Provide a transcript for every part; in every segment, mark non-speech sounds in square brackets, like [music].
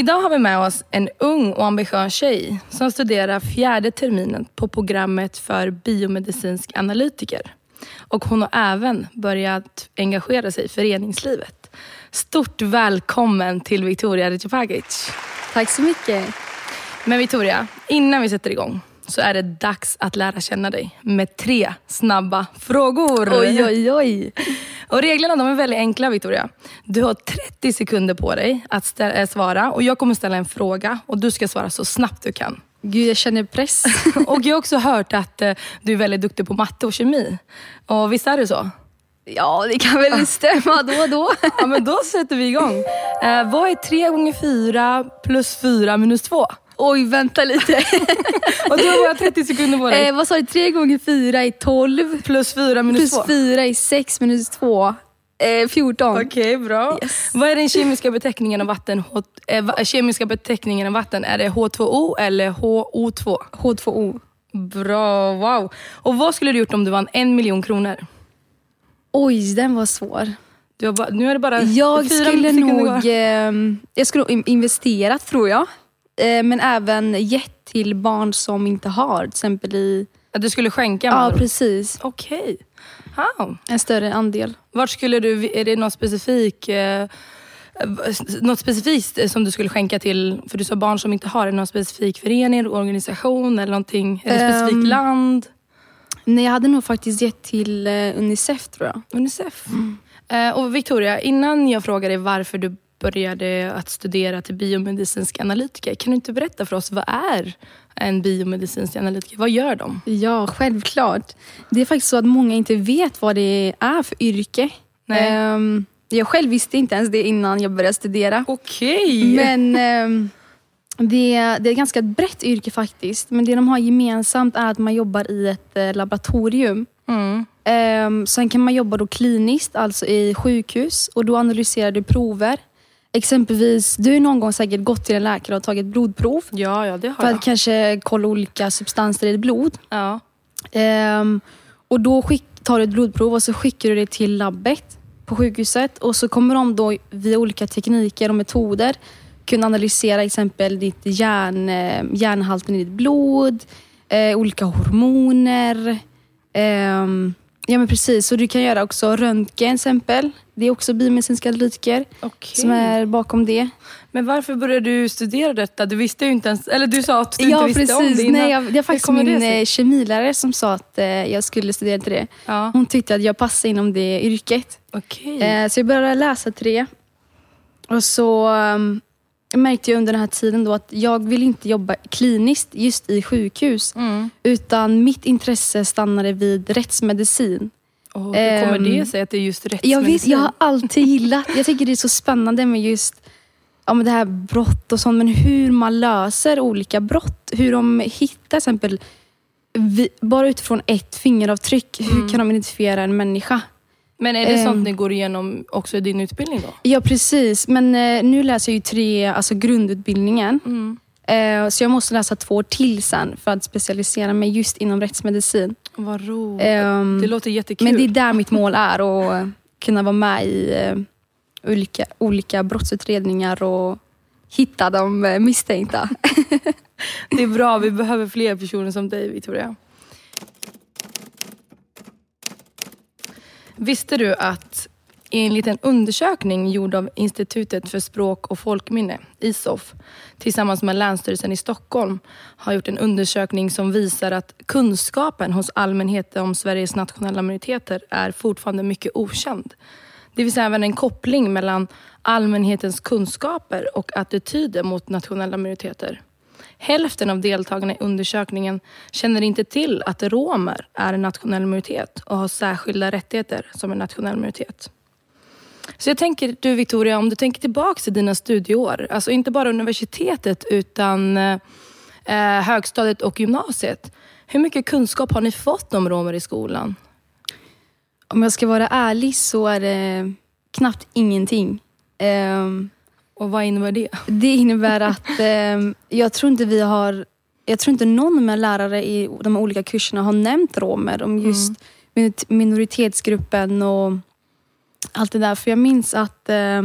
Idag har vi med oss en ung och ambitiös tjej som studerar fjärde terminen på programmet för biomedicinsk analytiker. Och hon har även börjat engagera sig i föreningslivet. Stort välkommen till Victoria Recepagic. Tack så mycket. Men Victoria, innan vi sätter igång så är det dags att lära känna dig med tre snabba frågor. Oj, oj, oj. Och reglerna de är väldigt enkla Victoria. Du har 30 sekunder på dig att äh, svara och jag kommer ställa en fråga och du ska svara så snabbt du kan. Gud, jag känner press. [laughs] och jag har också hört att uh, du är väldigt duktig på matte och kemi. Och visst är det så? Ja, det kan väl stämma då och då. [laughs] ja, men då sätter vi igång. Uh, vad är 3 gånger 4 plus 4 minus 2? Oj, vänta lite. [laughs] och du har bara 30 sekunder på dig. Eh, vad sa du? 3 gånger 4 är 12. Plus 4 minus 2. Plus 4 är 6 minus 2. Eh, 14. Okej, okay, bra. Yes. Vad är den kemiska beteckningen av vatten? H eh, kemiska beteckningen av vatten? Är det H2O eller HO2? H2O. Bra, wow. Och vad skulle du gjort om du vann en miljon kronor? Oj, den var svår. Bara, nu är det bara jag fyra skulle nog eh, Jag skulle investerat tror jag. Eh, men även gett till barn som inte har. Till exempel i... Att du skulle skänka? Ja, precis. Okej. Okay. Oh. En större andel. Vart skulle du, är det något specifikt eh, något specifikt som du skulle skänka till, för du sa barn som inte har, är det någon specifik förening, organisation eller någonting? Är det ett um, specifikt land? Nej, jag hade nog faktiskt gett till uh, Unicef tror jag. Unicef. Mm. Uh, och Victoria, innan jag frågar dig varför du började att studera till biomedicinsk analytiker. Kan du inte berätta för oss, vad är en biomedicinsk analytiker? Vad gör de? Ja, självklart. Det är faktiskt så att många inte vet vad det är för yrke. Nej. Um, jag själv visste inte ens det innan jag började studera. Okej. Okay. Men um, det, det, är ett ganska brett yrke faktiskt. Men det de har gemensamt är att man jobbar i ett uh, laboratorium. Mm. Um, sen kan man jobba då kliniskt, alltså i sjukhus. Och Då analyserar du prover Exempelvis, du har någon gång säkert gått till en läkare och tagit blodprov. Ja, ja det har för jag. Att kanske kolla olika substanser i ditt blod. Ja. Um, och Då skick, tar du ett blodprov och så skickar du det till labbet på sjukhuset. Och så kommer de då via olika tekniker och metoder kunna analysera exempel ditt järn, eh, järnhalten i ditt blod, eh, olika hormoner. Um, Ja men precis, så du kan göra också röntgen exempel. Det är också biomedicinska analytiker okay. som är bakom det. Men varför började du studera detta? Du visste ju inte ens, eller du sa att du ja, inte visste precis. om det innan. Nej, jag, det var faktiskt min eh, kemilärare som sa att eh, jag skulle studera till det. Ja. Hon tyckte att jag passade inom det yrket. Okay. Eh, så jag började läsa till det. Och så um, märkte jag under den här tiden då att jag vill inte jobba kliniskt just i sjukhus. Mm. Utan mitt intresse stannade vid rättsmedicin. Oh, hur kommer det ehm, sig att det är just rättsmedicin? Jag, vet, jag har alltid gillat, jag tycker det är så spännande med just ja, men det här brott och sånt. Men hur man löser olika brott. Hur de hittar till exempel, bara utifrån ett fingeravtryck, mm. hur kan de identifiera en människa? Men är det sånt um, ni går igenom också i din utbildning då? Ja precis, men uh, nu läser jag ju tre, alltså grundutbildningen. Mm. Uh, så jag måste läsa två till sen för att specialisera mig just inom rättsmedicin. Vad roligt. Um, det låter jättekul. Men det är där mitt mål är, att kunna vara med i uh, olika, olika brottsutredningar och hitta de misstänkta. [laughs] det är bra, vi behöver fler personer som dig Victoria. Visste du att enligt en undersökning gjord av Institutet för språk och folkminne, ISOF, tillsammans med Länsstyrelsen i Stockholm, har gjort en undersökning som visar att kunskapen hos allmänheten om Sveriges nationella minoriteter är fortfarande mycket okänd. Det finns även en koppling mellan allmänhetens kunskaper och attityder mot nationella minoriteter. Hälften av deltagarna i undersökningen känner inte till att romer är en nationell minoritet och har särskilda rättigheter som en nationell minoritet. Så jag tänker, du Victoria, om du tänker tillbaka till dina studieår, alltså inte bara universitetet utan eh, eh högstadiet och gymnasiet. Hur mycket kunskap har ni fått om romer i skolan? Om jag ska vara ärlig så är det knappt ingenting. Um, och vad innebär det? Det innebär att um, [laughs] jag tror inte vi har jag tror inte någon med lärare i de olika kurserna har nämnt romer, om just mm. minoritetsgruppen och allt det där. För jag minns att eh,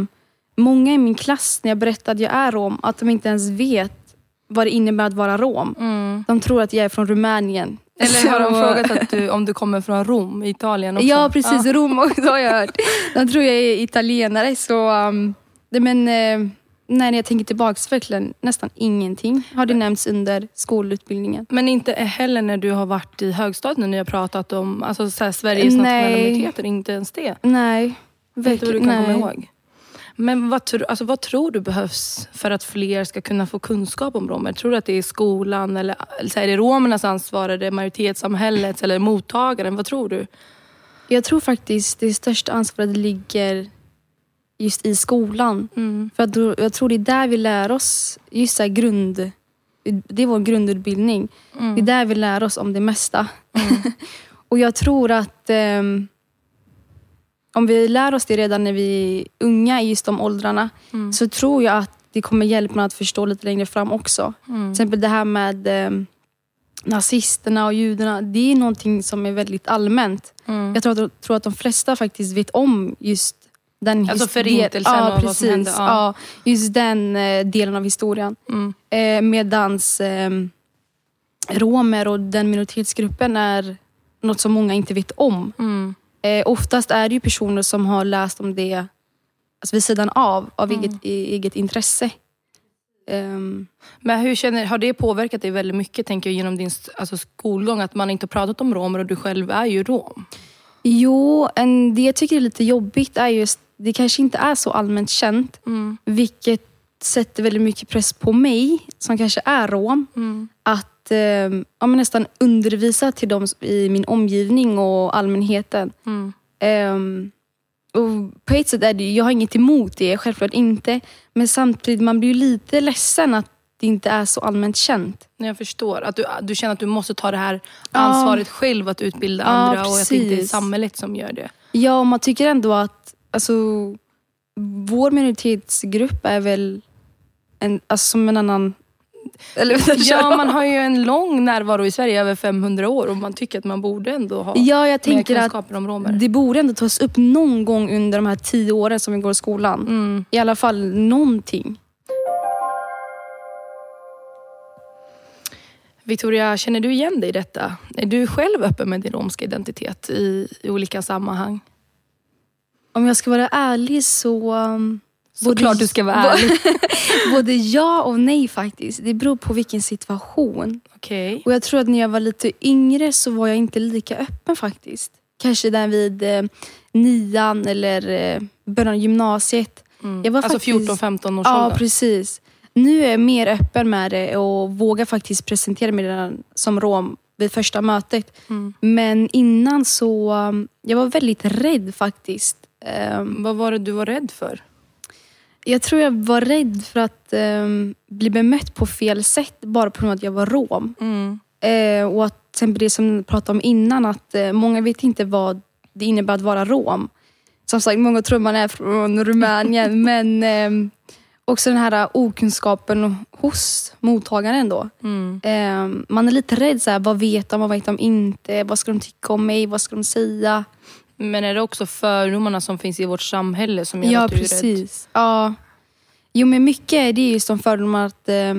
många i min klass, när jag berättade att jag är rom, att de inte ens vet vad det innebär att vara rom. Mm. De tror att jag är från Rumänien. Eller har de frågat du, om du kommer från Rom, Italien också? Ja, precis. Ja. Rom också har jag hört. [laughs] De tror jag är italienare. Så, um, men, eh, när jag tänker tillbaka verkligen nästan ingenting har det nämnts under skolutbildningen. Men inte heller när du har varit i högstadiet när ni har pratat om alltså, så här, Sveriges nationella minoriteter? Inte ens det? Nej. Verkligen, inte vad du kan nej. komma ihåg? Men vad, alltså, vad tror du behövs för att fler ska kunna få kunskap om romer? Tror du att det är skolan eller, eller är det romernas ansvar? Är det majoritetssamhällets eller mottagaren? Vad tror du? Jag tror faktiskt det största ansvaret ligger just i skolan. Mm. För att jag tror det är där vi lär oss just så grund... Det är vår grundutbildning. Mm. Det är där vi lär oss om det mesta. Mm. [laughs] och jag tror att um, om vi lär oss det redan när vi är unga i just de åldrarna mm. så tror jag att det kommer hjälpa att förstå lite längre fram också. Mm. Till exempel det här med um, nazisterna och judarna. Det är någonting som är väldigt allmänt. Mm. Jag tror att, tror att de flesta faktiskt vet om just den alltså förintelsen ja, och precis, vad som hände. Ja. ja. just den eh, delen av historien. Mm. Eh, medans eh, romer och den minoritetsgruppen är något som många inte vet om. Mm. Eh, oftast är det ju personer som har läst om det alltså vid sidan av, av mm. eget, eget intresse. Um, Men hur känner, har det påverkat dig väldigt mycket tänker jag, genom din alltså, skolgång? Att man inte har pratat om romer och du själv är ju rom. Jo, en, det jag tycker är lite jobbigt är just det kanske inte är så allmänt känt. Mm. Vilket sätter väldigt mycket press på mig, som kanske är rom. Mm. Att eh, ja, nästan undervisa till dem i min omgivning och allmänheten. Mm. Um, och på ett sätt är det, jag har inget emot det, självklart inte. Men samtidigt, man blir lite ledsen att det inte är så allmänt känt. Jag förstår. Att du, du känner att du måste ta det här ansvaret ja. själv att utbilda andra ja, och att det inte är samhället som gör det. Ja, och man tycker ändå att alltså, vår minoritetsgrupp är väl en, alltså, som en annan eller, [laughs] ja, man har ju en lång närvaro i Sverige, över 500 år och man tycker att man borde ändå ha ja, jag tänker mer kunskaper om romer. Det borde ändå tas upp någon gång under de här tio åren som vi går i skolan. Mm. I alla fall någonting. Victoria, känner du igen dig i detta? Är du själv öppen med din romska identitet i, i olika sammanhang? Om jag ska vara ärlig så... Um, Såklart du ska vara ärlig. [laughs] både ja och nej faktiskt. Det beror på vilken situation. Okay. Och Jag tror att när jag var lite yngre så var jag inte lika öppen faktiskt. Kanske där vid eh, nian eller eh, början av gymnasiet. Mm. Jag var alltså faktiskt, 14-15 års Ja, precis. Nu är jag mer öppen med det och vågar faktiskt presentera mig som rom vid första mötet. Mm. Men innan så, um, jag var väldigt rädd faktiskt. Um, Vad var det du var rädd för? Jag tror jag var rädd för att um, bli bemött på fel sätt bara på grund av att jag var rom. Mm. Uh, och att till exempel det som jag pratade om innan, att uh, många vet inte vad det innebär att vara rom. Som sagt, många tror man är från Rumänien [laughs] men um, också den här okunskapen hos mottagaren då. Mm. Um, man är lite rädd, så här, vad vet de, vad vet de inte? Vad ska de tycka om mig? Vad ska de säga? Men är det också fördomarna som finns i vårt samhälle som gör ja, att du är precis. rädd? Ja, Jo men mycket är det just de fördomar att eh,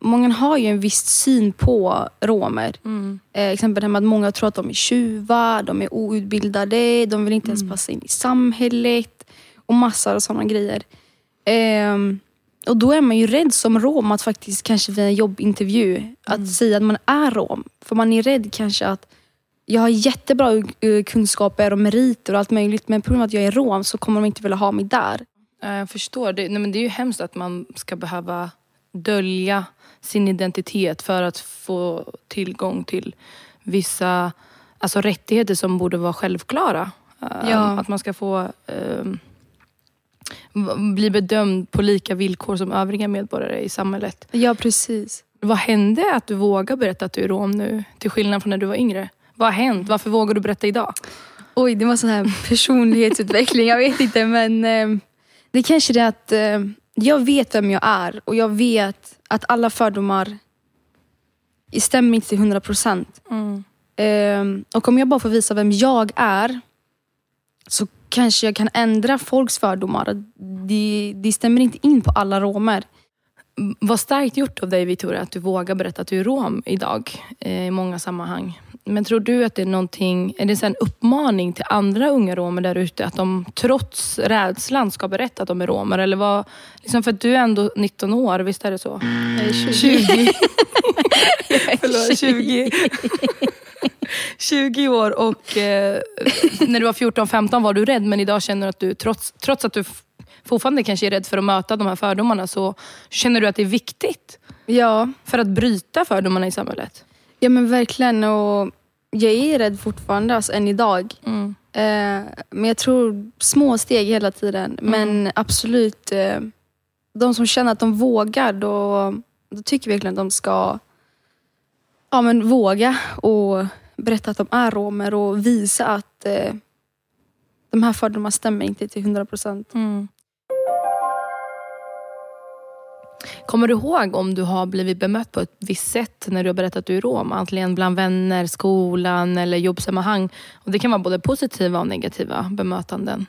många har ju en viss syn på romer. Mm. Eh, exempel med att många tror att de är tjuvar, de är outbildade, de vill inte mm. ens passa in i samhället och massor av sådana grejer. Eh, och då är man ju rädd som rom att faktiskt kanske vid en jobbintervju mm. att säga att man är rom. För man är rädd kanske att jag har jättebra eh, kunskaper och meriter och allt möjligt men på grund av att jag är rom så kommer de inte vilja ha mig där. Jag förstår. Det, nej, men det är ju hemskt att man ska behöva dölja sin identitet för att få tillgång till vissa alltså, rättigheter som borde vara självklara. Ja. Att man ska få um, bli bedömd på lika villkor som övriga medborgare i samhället. Ja, precis. Vad hände att du vågar berätta att du är rom nu, till skillnad från när du var yngre? Vad har hänt? Varför vågar du berätta idag? Oj, det var sån här personlighetsutveckling. Jag vet inte, men eh, det kanske är det att eh, jag vet vem jag är och jag vet att alla fördomar stämmer inte till 100 procent. Eh, och om jag bara får visa vem jag är så kanske jag kan ändra folks fördomar. De, de stämmer inte in på alla romer. Vad starkt gjort av dig Victoria att du vågar berätta att du är rom idag eh, i många sammanhang. Men tror du att det är någonting, är det en uppmaning till andra unga romer där ute att de trots rädslan ska berätta att de är romer? Eller vad, liksom för att du är ändå 19 år, visst är det så? Jag är 20. [laughs] Förlåt, 20. 20 [laughs] år och eh, när du var 14-15 var du rädd men idag känner du att du trots, trots att du fortfarande kanske är rädd för att möta de här fördomarna så känner du att det är viktigt Ja, för att bryta fördomarna i samhället. ja men verkligen. Och jag är rädd fortfarande, alltså, än idag. Mm. Eh, men jag tror små steg hela tiden. Men absolut, eh, de som känner att de vågar, då, då tycker jag verkligen att de ska ja, men våga och berätta att de är romer och visa att eh, de här fördomarna stämmer inte till 100 procent. Mm. Kommer du ihåg om du har blivit bemött på ett visst sätt när du har berättat att du är rom? Antingen bland vänner, skolan eller jobbsammanhang. Och det kan vara både positiva och negativa bemötanden.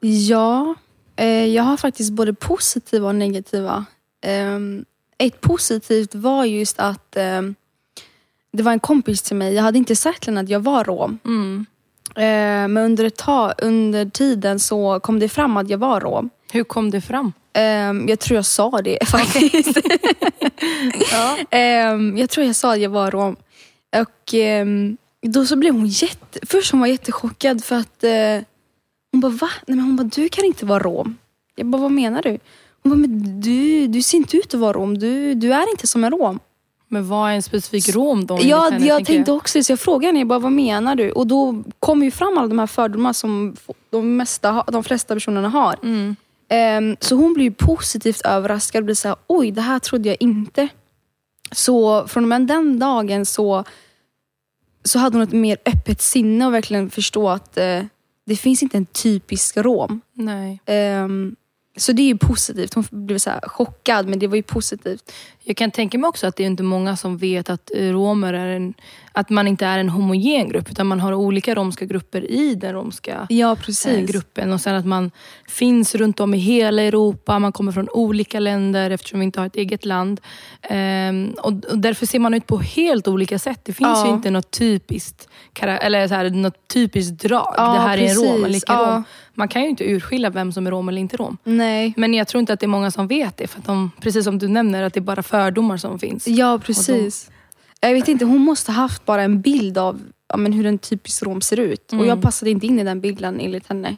Ja, eh, jag har faktiskt både positiva och negativa. Ehm, ett positivt var just att ehm, det var en kompis till mig. Jag hade inte sagt att jag var rom. Mm. Eh, men under, tag, under tiden så kom det fram att jag var rom. Hur kom det fram? Ehm, jag tror jag sa det [laughs] faktiskt. [laughs] Ehm, jag tror jag sa att jag var rom. Och ehm, då så blev hon jätte... Först hon var jättechockad för att eh, hon bara va? Nej, men hon bara du kan inte vara rom. Jag bara vad menar du? Hon bara men du, du ser inte ut att vara rom. Du, du är inte som en rom. Men vad är en specifik rom då? Ja, henne, jag tänkte också det. Så jag frågade henne, jag bara, vad menar du? Och då kom ju fram alla de här fördomarna som de, mesta, de flesta personerna har. Mm. Ehm, så hon ju positivt överraskad och blev såhär, oj det här trodde jag inte. Så från och med den dagen så, så hade hon ett mer öppet sinne och verkligen förstå att eh, det finns inte en typisk rom. Nej. Ehm, så det är ju positivt. Hon blev så chockad men det var ju positivt. Jag kan tänka mig också att det är inte många som vet att eh, romer är en, att man inte är en homogen grupp utan man har olika romska grupper i den romska Ja eh, precis. gruppen och sen att man finns runt om i hela Europa, man kommer från olika länder eftersom vi inte har ett eget land. Ehm, och, därför ser man ut på helt olika sätt. Det finns Ja. ju inte något typiskt, eller så här, något typiskt drag. Ja, det här är en rom precis. icke Ja. rom. Man kan ju inte urskilja vem som är rom eller inte rom. Nej. Men jag tror inte att det är många som vet det. För att de, precis som du nämner, att det är bara fördomar som finns. Ja precis. Jag vet inte, hon måste ha haft bara en bild av ja, men hur en typisk rom ser ut. Och jag passade inte in i den bilden enligt henne.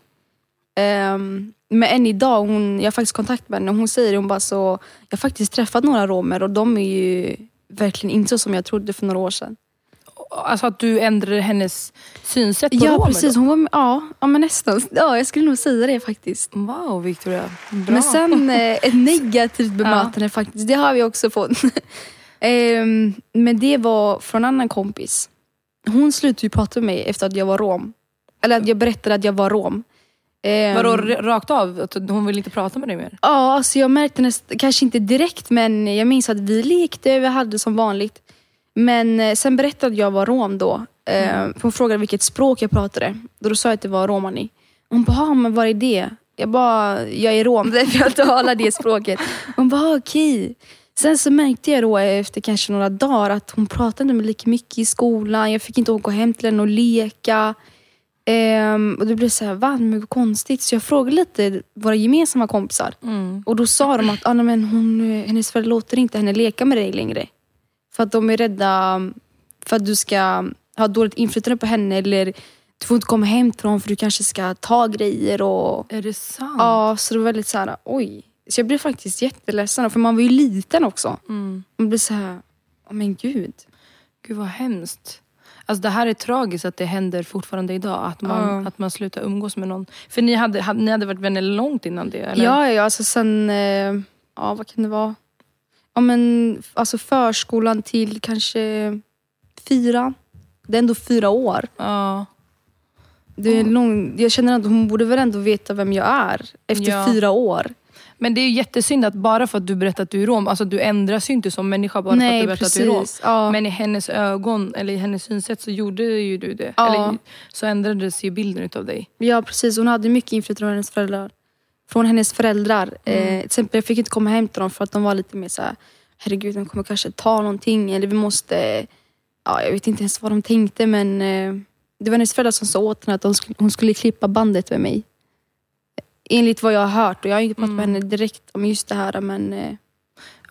Ehm, men än idag, hon, jag har faktiskt kontakt med henne och hon säger hon bara så, jag har faktiskt träffat några romer och de är ju verkligen inte så som jag trodde för några år sedan. Alltså att du ändrade hennes synsätt på Ja romer precis, då. hon var, ja, ja men nästan. Ja, jag skulle nog säga det faktiskt. Wow Victoria, bra. Men sen eh, ett [laughs] negativt bemötande faktiskt, det har vi också fått. [laughs] Ehm, men det var från en annan kompis. Hon slutade ju prata med mig efter att jag var rom. Eller att jag berättade att jag var rom. Ehm, Vadå rakt av? Att hon vill inte prata med dig mer? Ja, alltså jag märkte näst, kanske inte direkt men jag minns att vi lekte, vi hade som vanligt. Men eh, sen berättade jag var rom då. Eh, för hon frågade vilket språk jag pratade. Då, sa jag att det var romani. Hon bara, "Ah, men vad är det? Jag bara, jag är rom, [laughs] därför jag talar det språket. Hon bara, "Ah, okej. Sen så märkte jag då efter kanske några dagar att hon pratade med lika mycket i skolan. Jag fick inte åka hem till henne och leka. Ehm, och det blev så här, va? Men konstigt. Så jag frågade lite våra gemensamma kompisar. Och då sa de att ah, men hon, eh, hennes föräldrar låter inte henne leka med dig längre. För att de är rädda för att du ska ha dåligt inflytande på henne eller du får inte komma hem till dem för du kanske ska ta grejer. Och, Är det sant? ja, så det var väldigt så här, oj. Så jag blev faktiskt jätteledsen för man var ju liten också. Mm. Man blev så här, oh, men gud. Gud vad hemskt. Alltså det här är tragiskt att det händer fortfarande idag. Att man, Ja. att man slutar umgås med någon. För ni hade, hade, ni hade varit vänner långt innan det? Eller? Ja, ja, alltså sen, eh, ja vad kan det vara? Ja men alltså förskolan till kanske fyra. Det är ändå fyra år. ja. Det är lång, jag känner att hon borde väl ändå veta vem jag är efter Ja. fyra år. Men det är ju jättesynd att bara för att du berättar att du är rom, alltså du ändras ju inte som människa bara för att du berättar att du är rom. precis. Ja. Men i hennes ögon, eller i hennes synsätt så gjorde ju du det. Ja. Eller, så ändrades ju bilden utav dig. ja precis, hon hade mycket inflytande från hennes föräldrar. Från hennes föräldrar. Eh, till exempel, jag fick inte komma hem till dem för att de var lite mer så här, herregud de kommer kanske ta någonting eller vi måste, ja jag vet inte ens vad de tänkte men eh, det var hennes föräldrar som sa åt henne att de skulle, hon skulle klippa bandet med mig. Enligt vad jag har hört och jag har inte pratat med henne direkt om just det här men eh,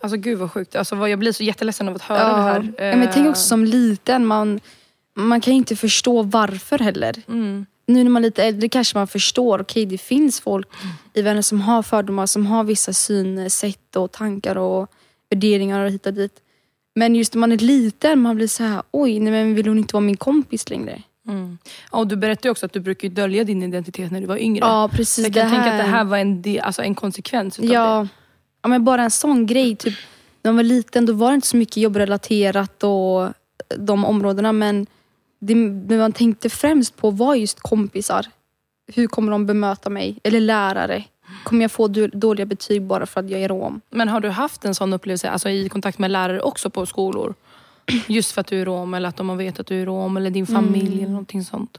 Alltså gud vad sjukt. Alltså, jag blir så jätteledsen av att höra det här. Ja, men tänk Eh, också som liten, man, man kan ju inte förstå varför heller. Mm. Nu när man är lite äldre kanske man förstår, okej det finns folk i världen som har fördomar, som har vissa synsätt och tankar och värderingar och hit och dit. Men just när man är liten, man blir så här, oj, nej men vill hon inte vara min kompis längre? Mm. Ja, Och du berättade också att du brukar ju dölja din identitet när du var yngre. Ja, så precis. jag kan tänka att det här var en, del, alltså en konsekvens utav det. Ja, ja men bara en sån grej. Typ, när man var liten då var det inte så mycket jobbrelaterat och de områdena men det, man tänkte främst på var just kompisar. Hur kommer de bemöta mig? Eller lärare. Kommer jag få dåliga betyg bara för att jag är rom? Men har du haft en sån upplevelse alltså i kontakt med lärare också på skolor? [clears throat] Just för att du är rom eller att de har vetat att du är rom eller din familj Mm. eller någonting sånt.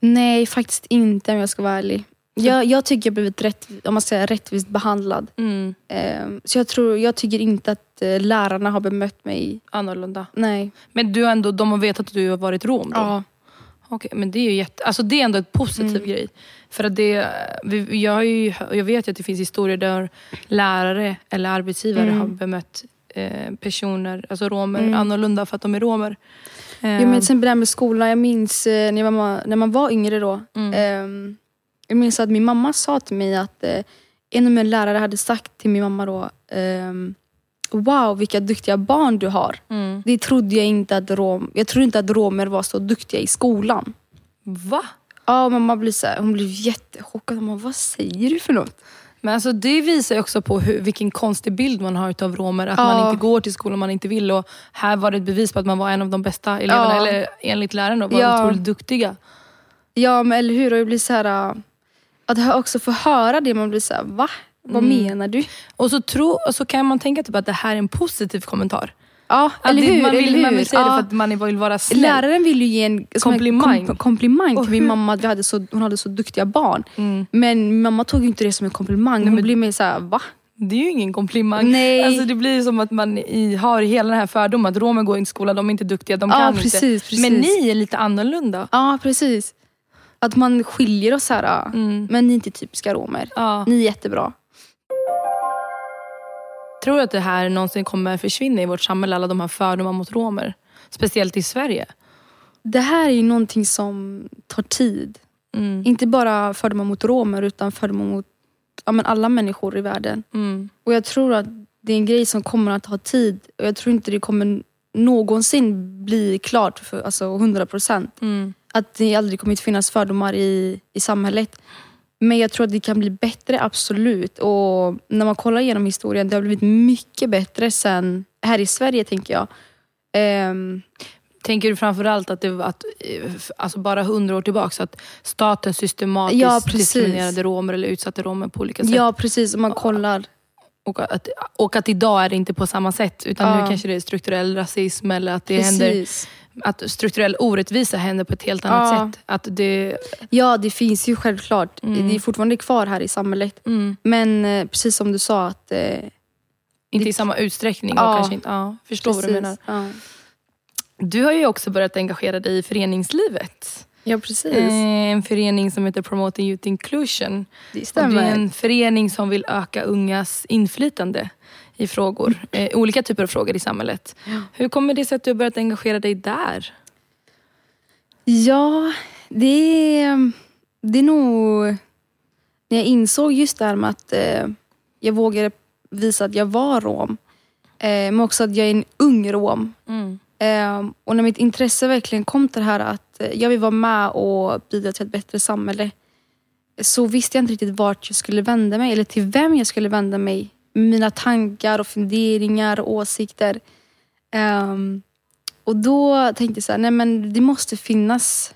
Nej, faktiskt inte om jag ska vara ärlig. Jag, jag tycker jag blivit rätt, om man säger, rättvist behandlad. Mm. Ehm, så jag, tror, jag tycker inte att eh, lärarna har bemött mig. Annorlunda. Nej. Men du har ändå, de har vetat att du har varit rom då? Ja. Okej, men det är ju jätte, alltså det är ändå en positiv Mm. grej. För att det, vi, jag, ju, jag vet ju att det finns historier där lärare eller arbetsgivare Mm. har bemött eh, personer, alltså romer, Mm. annorlunda för att de är romer. Eh, Ja, men till exempel det här med skolan. Jag minns eh, när, var, när man var yngre då. Mm. Jag minns att min mamma sa till mig att eh, en av mina lärare hade sagt till min mamma då. ehm, Wow vilka duktiga barn du har. mm. Det trodde jag inte att rom, jag trodde inte att romer var så duktiga i skolan. Va? Ja, mamma blir så här, hon blev jättechockad. Mamma, vad säger du för något? Men alltså det visar också på hur, vilken konstig bild man har utav romer. Att Ja. man inte går till skolan man inte vill. Och här var det ett bevis på att man var en av de bästa eleverna. Ja. Eller enligt läraren då, var Ja. otroligt duktiga. Ja, men eller hur? Och jag blir så här, att också få höra det, man blir så här, va? Vad Mm. menar du? Och så, tro, och så kan man tänka typ att det här är en positiv kommentar. Ja, Att eller det, hur? man, vill, eller man hur? vill säga det Ja. för att man vill vara snäll. Läraren ville ju ge en Komplimang. kom, komplimang till min mamma vi hade så, hon hade så duktiga barn. Mm. Men mamma tog inte det som en komplimang. Nej, Hon men- blev mer såhär, va? Det är ju ingen komplimang. Nej. Alltså det blir som att man i, har hela den här fördomen att romer går inte i skolan, de är inte duktiga, de Ja, kan precis, inte. precis. Men ni är lite annorlunda. Ja, precis. Att man skiljer oss här. Mm. Men ni är inte typiska romer. Ja. Ni är jättebra. Tror du att det här någonsin kommer försvinna i vårt samhälle, alla de här fördomar mot romer? Speciellt i Sverige. Det här är ju någonting som tar tid. Mm. Inte bara fördomar mot romer utan fördomar mot ja, men alla människor i världen. Mm. Och jag tror att det är en grej som kommer att ta tid. Och jag tror inte det kommer någonsin bli klart för alltså 100 procent. Mm. Att det aldrig kommer att finnas fördomar i, i samhället. Men jag tror att det kan bli bättre, absolut. Och när man kollar igenom historien, det har blivit mycket bättre sen här i Sverige tänker jag. Ehm, Tänker du framförallt att det att, eh, alltså bara hundra år tillbaka, att staten systematiskt Ja, diskriminerade romer eller utsatte romer på olika sätt? ja precis, om man kollar. Och, att, och att idag är det inte på samma sätt, utan Ja. nu kanske det är strukturell rasism eller att det händer Precis. Att strukturell orättvisa händer på ett helt annat Ja. sätt. Att det, Ja, det finns ju självklart. Mm. Det är fortfarande kvar här i samhället. mm, Men eh, precis som du sa, att... Eh, inte Det- i samma utsträckning. Ja. Och kanske inte, ja, förstår vad du precis. menar. Ja, Du har ju också börjat engagera dig i föreningslivet. ja precis. Eh, En förening som heter Promoting Youth Inclusion. det Och det stämmer. är en förening som vill öka ungas inflytande i frågor, eh, olika typer av frågor i samhället. Hur kommer det sig att du har börjat engagera dig där? Ja, det är, det är nog... När jag insåg just det här med att eh, jag vågade visa att jag var rom. Eh, men också att jag är en ung rom. Mm. Ehm, och när mitt intresse verkligen kom till det här att eh, jag vill vara med och bidra till ett bättre samhälle så visste jag inte riktigt vart jag skulle vända mig eller till vem jag skulle vända mig. Mina tankar och funderingar och åsikter. Ehm, och då tänkte jag så här, nej men det måste finnas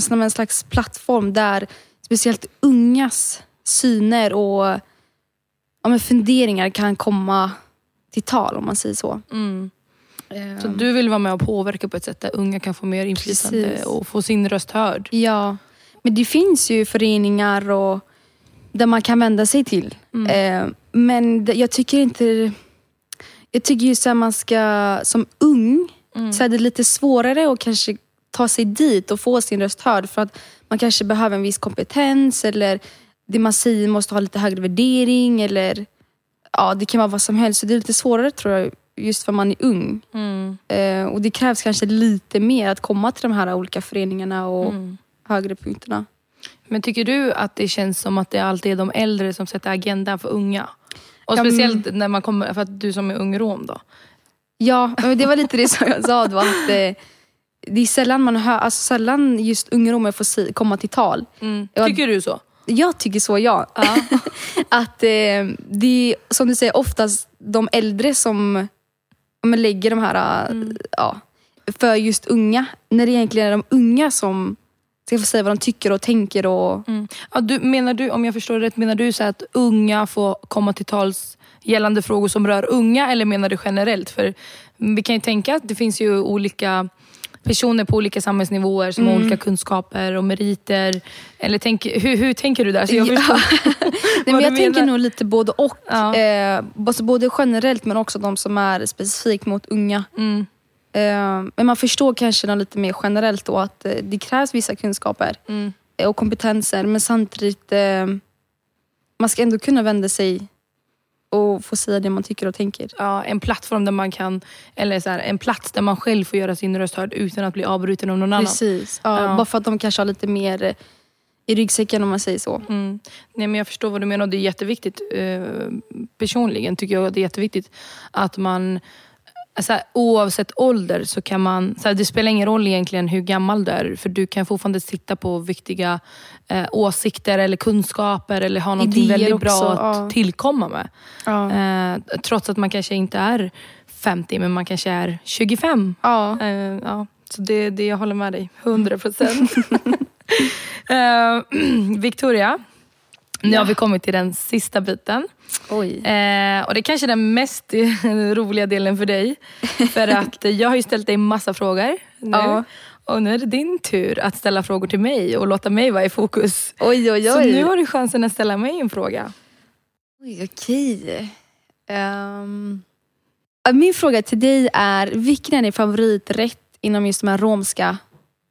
som en slags plattform där speciellt ungas syner och ja, men funderingar kan komma till tal om man säger så. Mm. Så du vill vara med och påverka på ett sätt där unga kan få mer inflytande Precis. och få sin röst hörd? Ja, men det finns ju föreningar och där man kan vända sig till. Eh, men jag tycker inte... Jag tycker just att man ska, som ung, så är det lite svårare att kanske ta sig dit och få sin röst hörd. För att man kanske behöver en viss kompetens eller det man säger måste ha lite högre värdering. Eller ja, Det kan vara vad som helst. Så det är lite svårare tror jag, just för man är ung. Mm. Eh, och det krävs kanske lite mer att komma till de här olika föreningarna och Mm. högre punkterna. Men tycker du att det känns som att det alltid är de äldre som sätter agendan för unga? Och Ja, speciellt när man kommer, för att du som är ung rom då. Ja, det var lite det som jag sa då. Att, eh, det är sällan man hör, alltså sällan just ungdomar får si, komma till tal. Ja. Tycker du så? Jag tycker så, ja. [laughs] att eh, det är, som du säger, oftast de äldre som ja, men lägger de här, eh, ja, för just unga. När det egentligen är de unga som ska få säga vad de tycker och tänker. Och, Mm. Ja, du, menar du, om jag förstår det rätt, menar du så att unga får komma till tals gällande frågor som rör unga eller menar du generellt? För vi kan ju tänka att det finns ju olika personer på olika samhällsnivåer som har olika kunskaper och meriter. Eller tänk, hur, hur tänker du där? Så jag Ja. [laughs] Nej, [laughs] men jag tänker nog lite både och. Ja. Eh, alltså både generellt men också de som är specifikt mot unga. Mm. Eh, men man förstår kanske lite mer generellt då att eh, det krävs vissa kunskaper Mm. och kompetenser men samtidigt eh, man ska ändå kunna vända sig och få säga det man tycker och tänker. Ja, en plattform där man kan, eller så här, en plats där man själv får göra sin röst hörd utan att bli avbruten av någon annan. Precis. Ja, Ja. Bara för att de kanske har lite mer eh, i ryggsäcken om man säger så. Mm. Nej, men jag förstår vad du menar det är jätteviktigt. Eh, personligen tycker jag att det är jätteviktigt att man så här, oavsett ålder så kan man, så här, det spelar ingen roll egentligen hur gammal du är för du kan fortfarande sitta på viktiga eh, åsikter eller kunskaper eller ha Idéer väldigt bra också, att ja. tillkomma med. Ja. Eh, trots att man kanske inte är 50 men man kanske är 25. Ja. Eh, ja, så det, det jag håller med dig, 100 procent. [laughs] Eh, [clears throat] Victoria, nu har vi kommit till den sista biten. Oj. Eh, och det är kanske den mest [laughs] roliga delen för dig. För [laughs] att jag har ju ställt dig massa frågor nu. Ja. Och nu är det din tur att ställa frågor till mig och låta mig vara i fokus. Oj, oj, Så oj. nu har du chansen att ställa mig en fråga. Oj, okej. Ja, min fråga till dig är, vilken är din favoriträtt inom just de här romska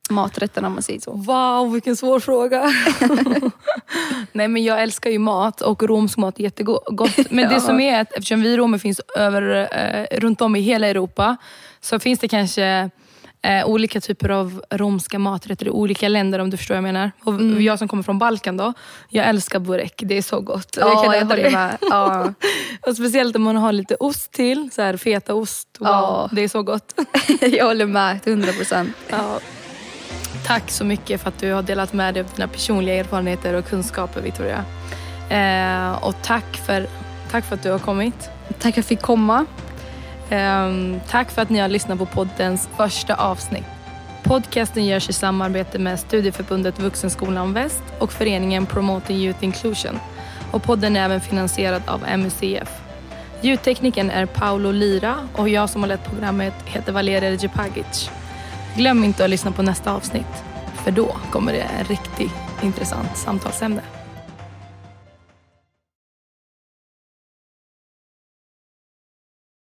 maträtterna om man säger så? Wow, vilken svår fråga. [laughs] Nej men jag älskar ju mat och romsk mat är jättegott. [laughs] Men det som är att eftersom vi romer finns över, eh, runt om i hela Europa så finns det kanske eh, olika typer av romska maträtter i olika länder om du förstår vad jag menar. Och Mm. Jag som kommer från Balkan då, jag älskar burek. Det är så gott. Ja, kan jag håller det. med. Ja. [laughs] Och speciellt om man har lite ost till, så här fetaost. Wow, Ja. Det är så gott. jag håller med till 100 procent. Ja. Tack så mycket för att du har delat med dig av dina personliga erfarenheter och kunskaper Victoria. Eh, och tack för, tack för att du har kommit. Tack för att jag fick komma. Eh, tack för att ni har lyssnat på poddens första avsnitt. Podcasten görs i samarbete med Studieförbundet Vuxenskolan Väst och föreningen Promoting Youth Inclusion. Och podden är även finansierad av MUCF. Ljudtekniken är Paolo Lira och jag som har lett programmet heter Valeria Djepagic. Glöm inte att lyssna på nästa avsnitt, för då kommer det en riktigt intressant samtalsämne.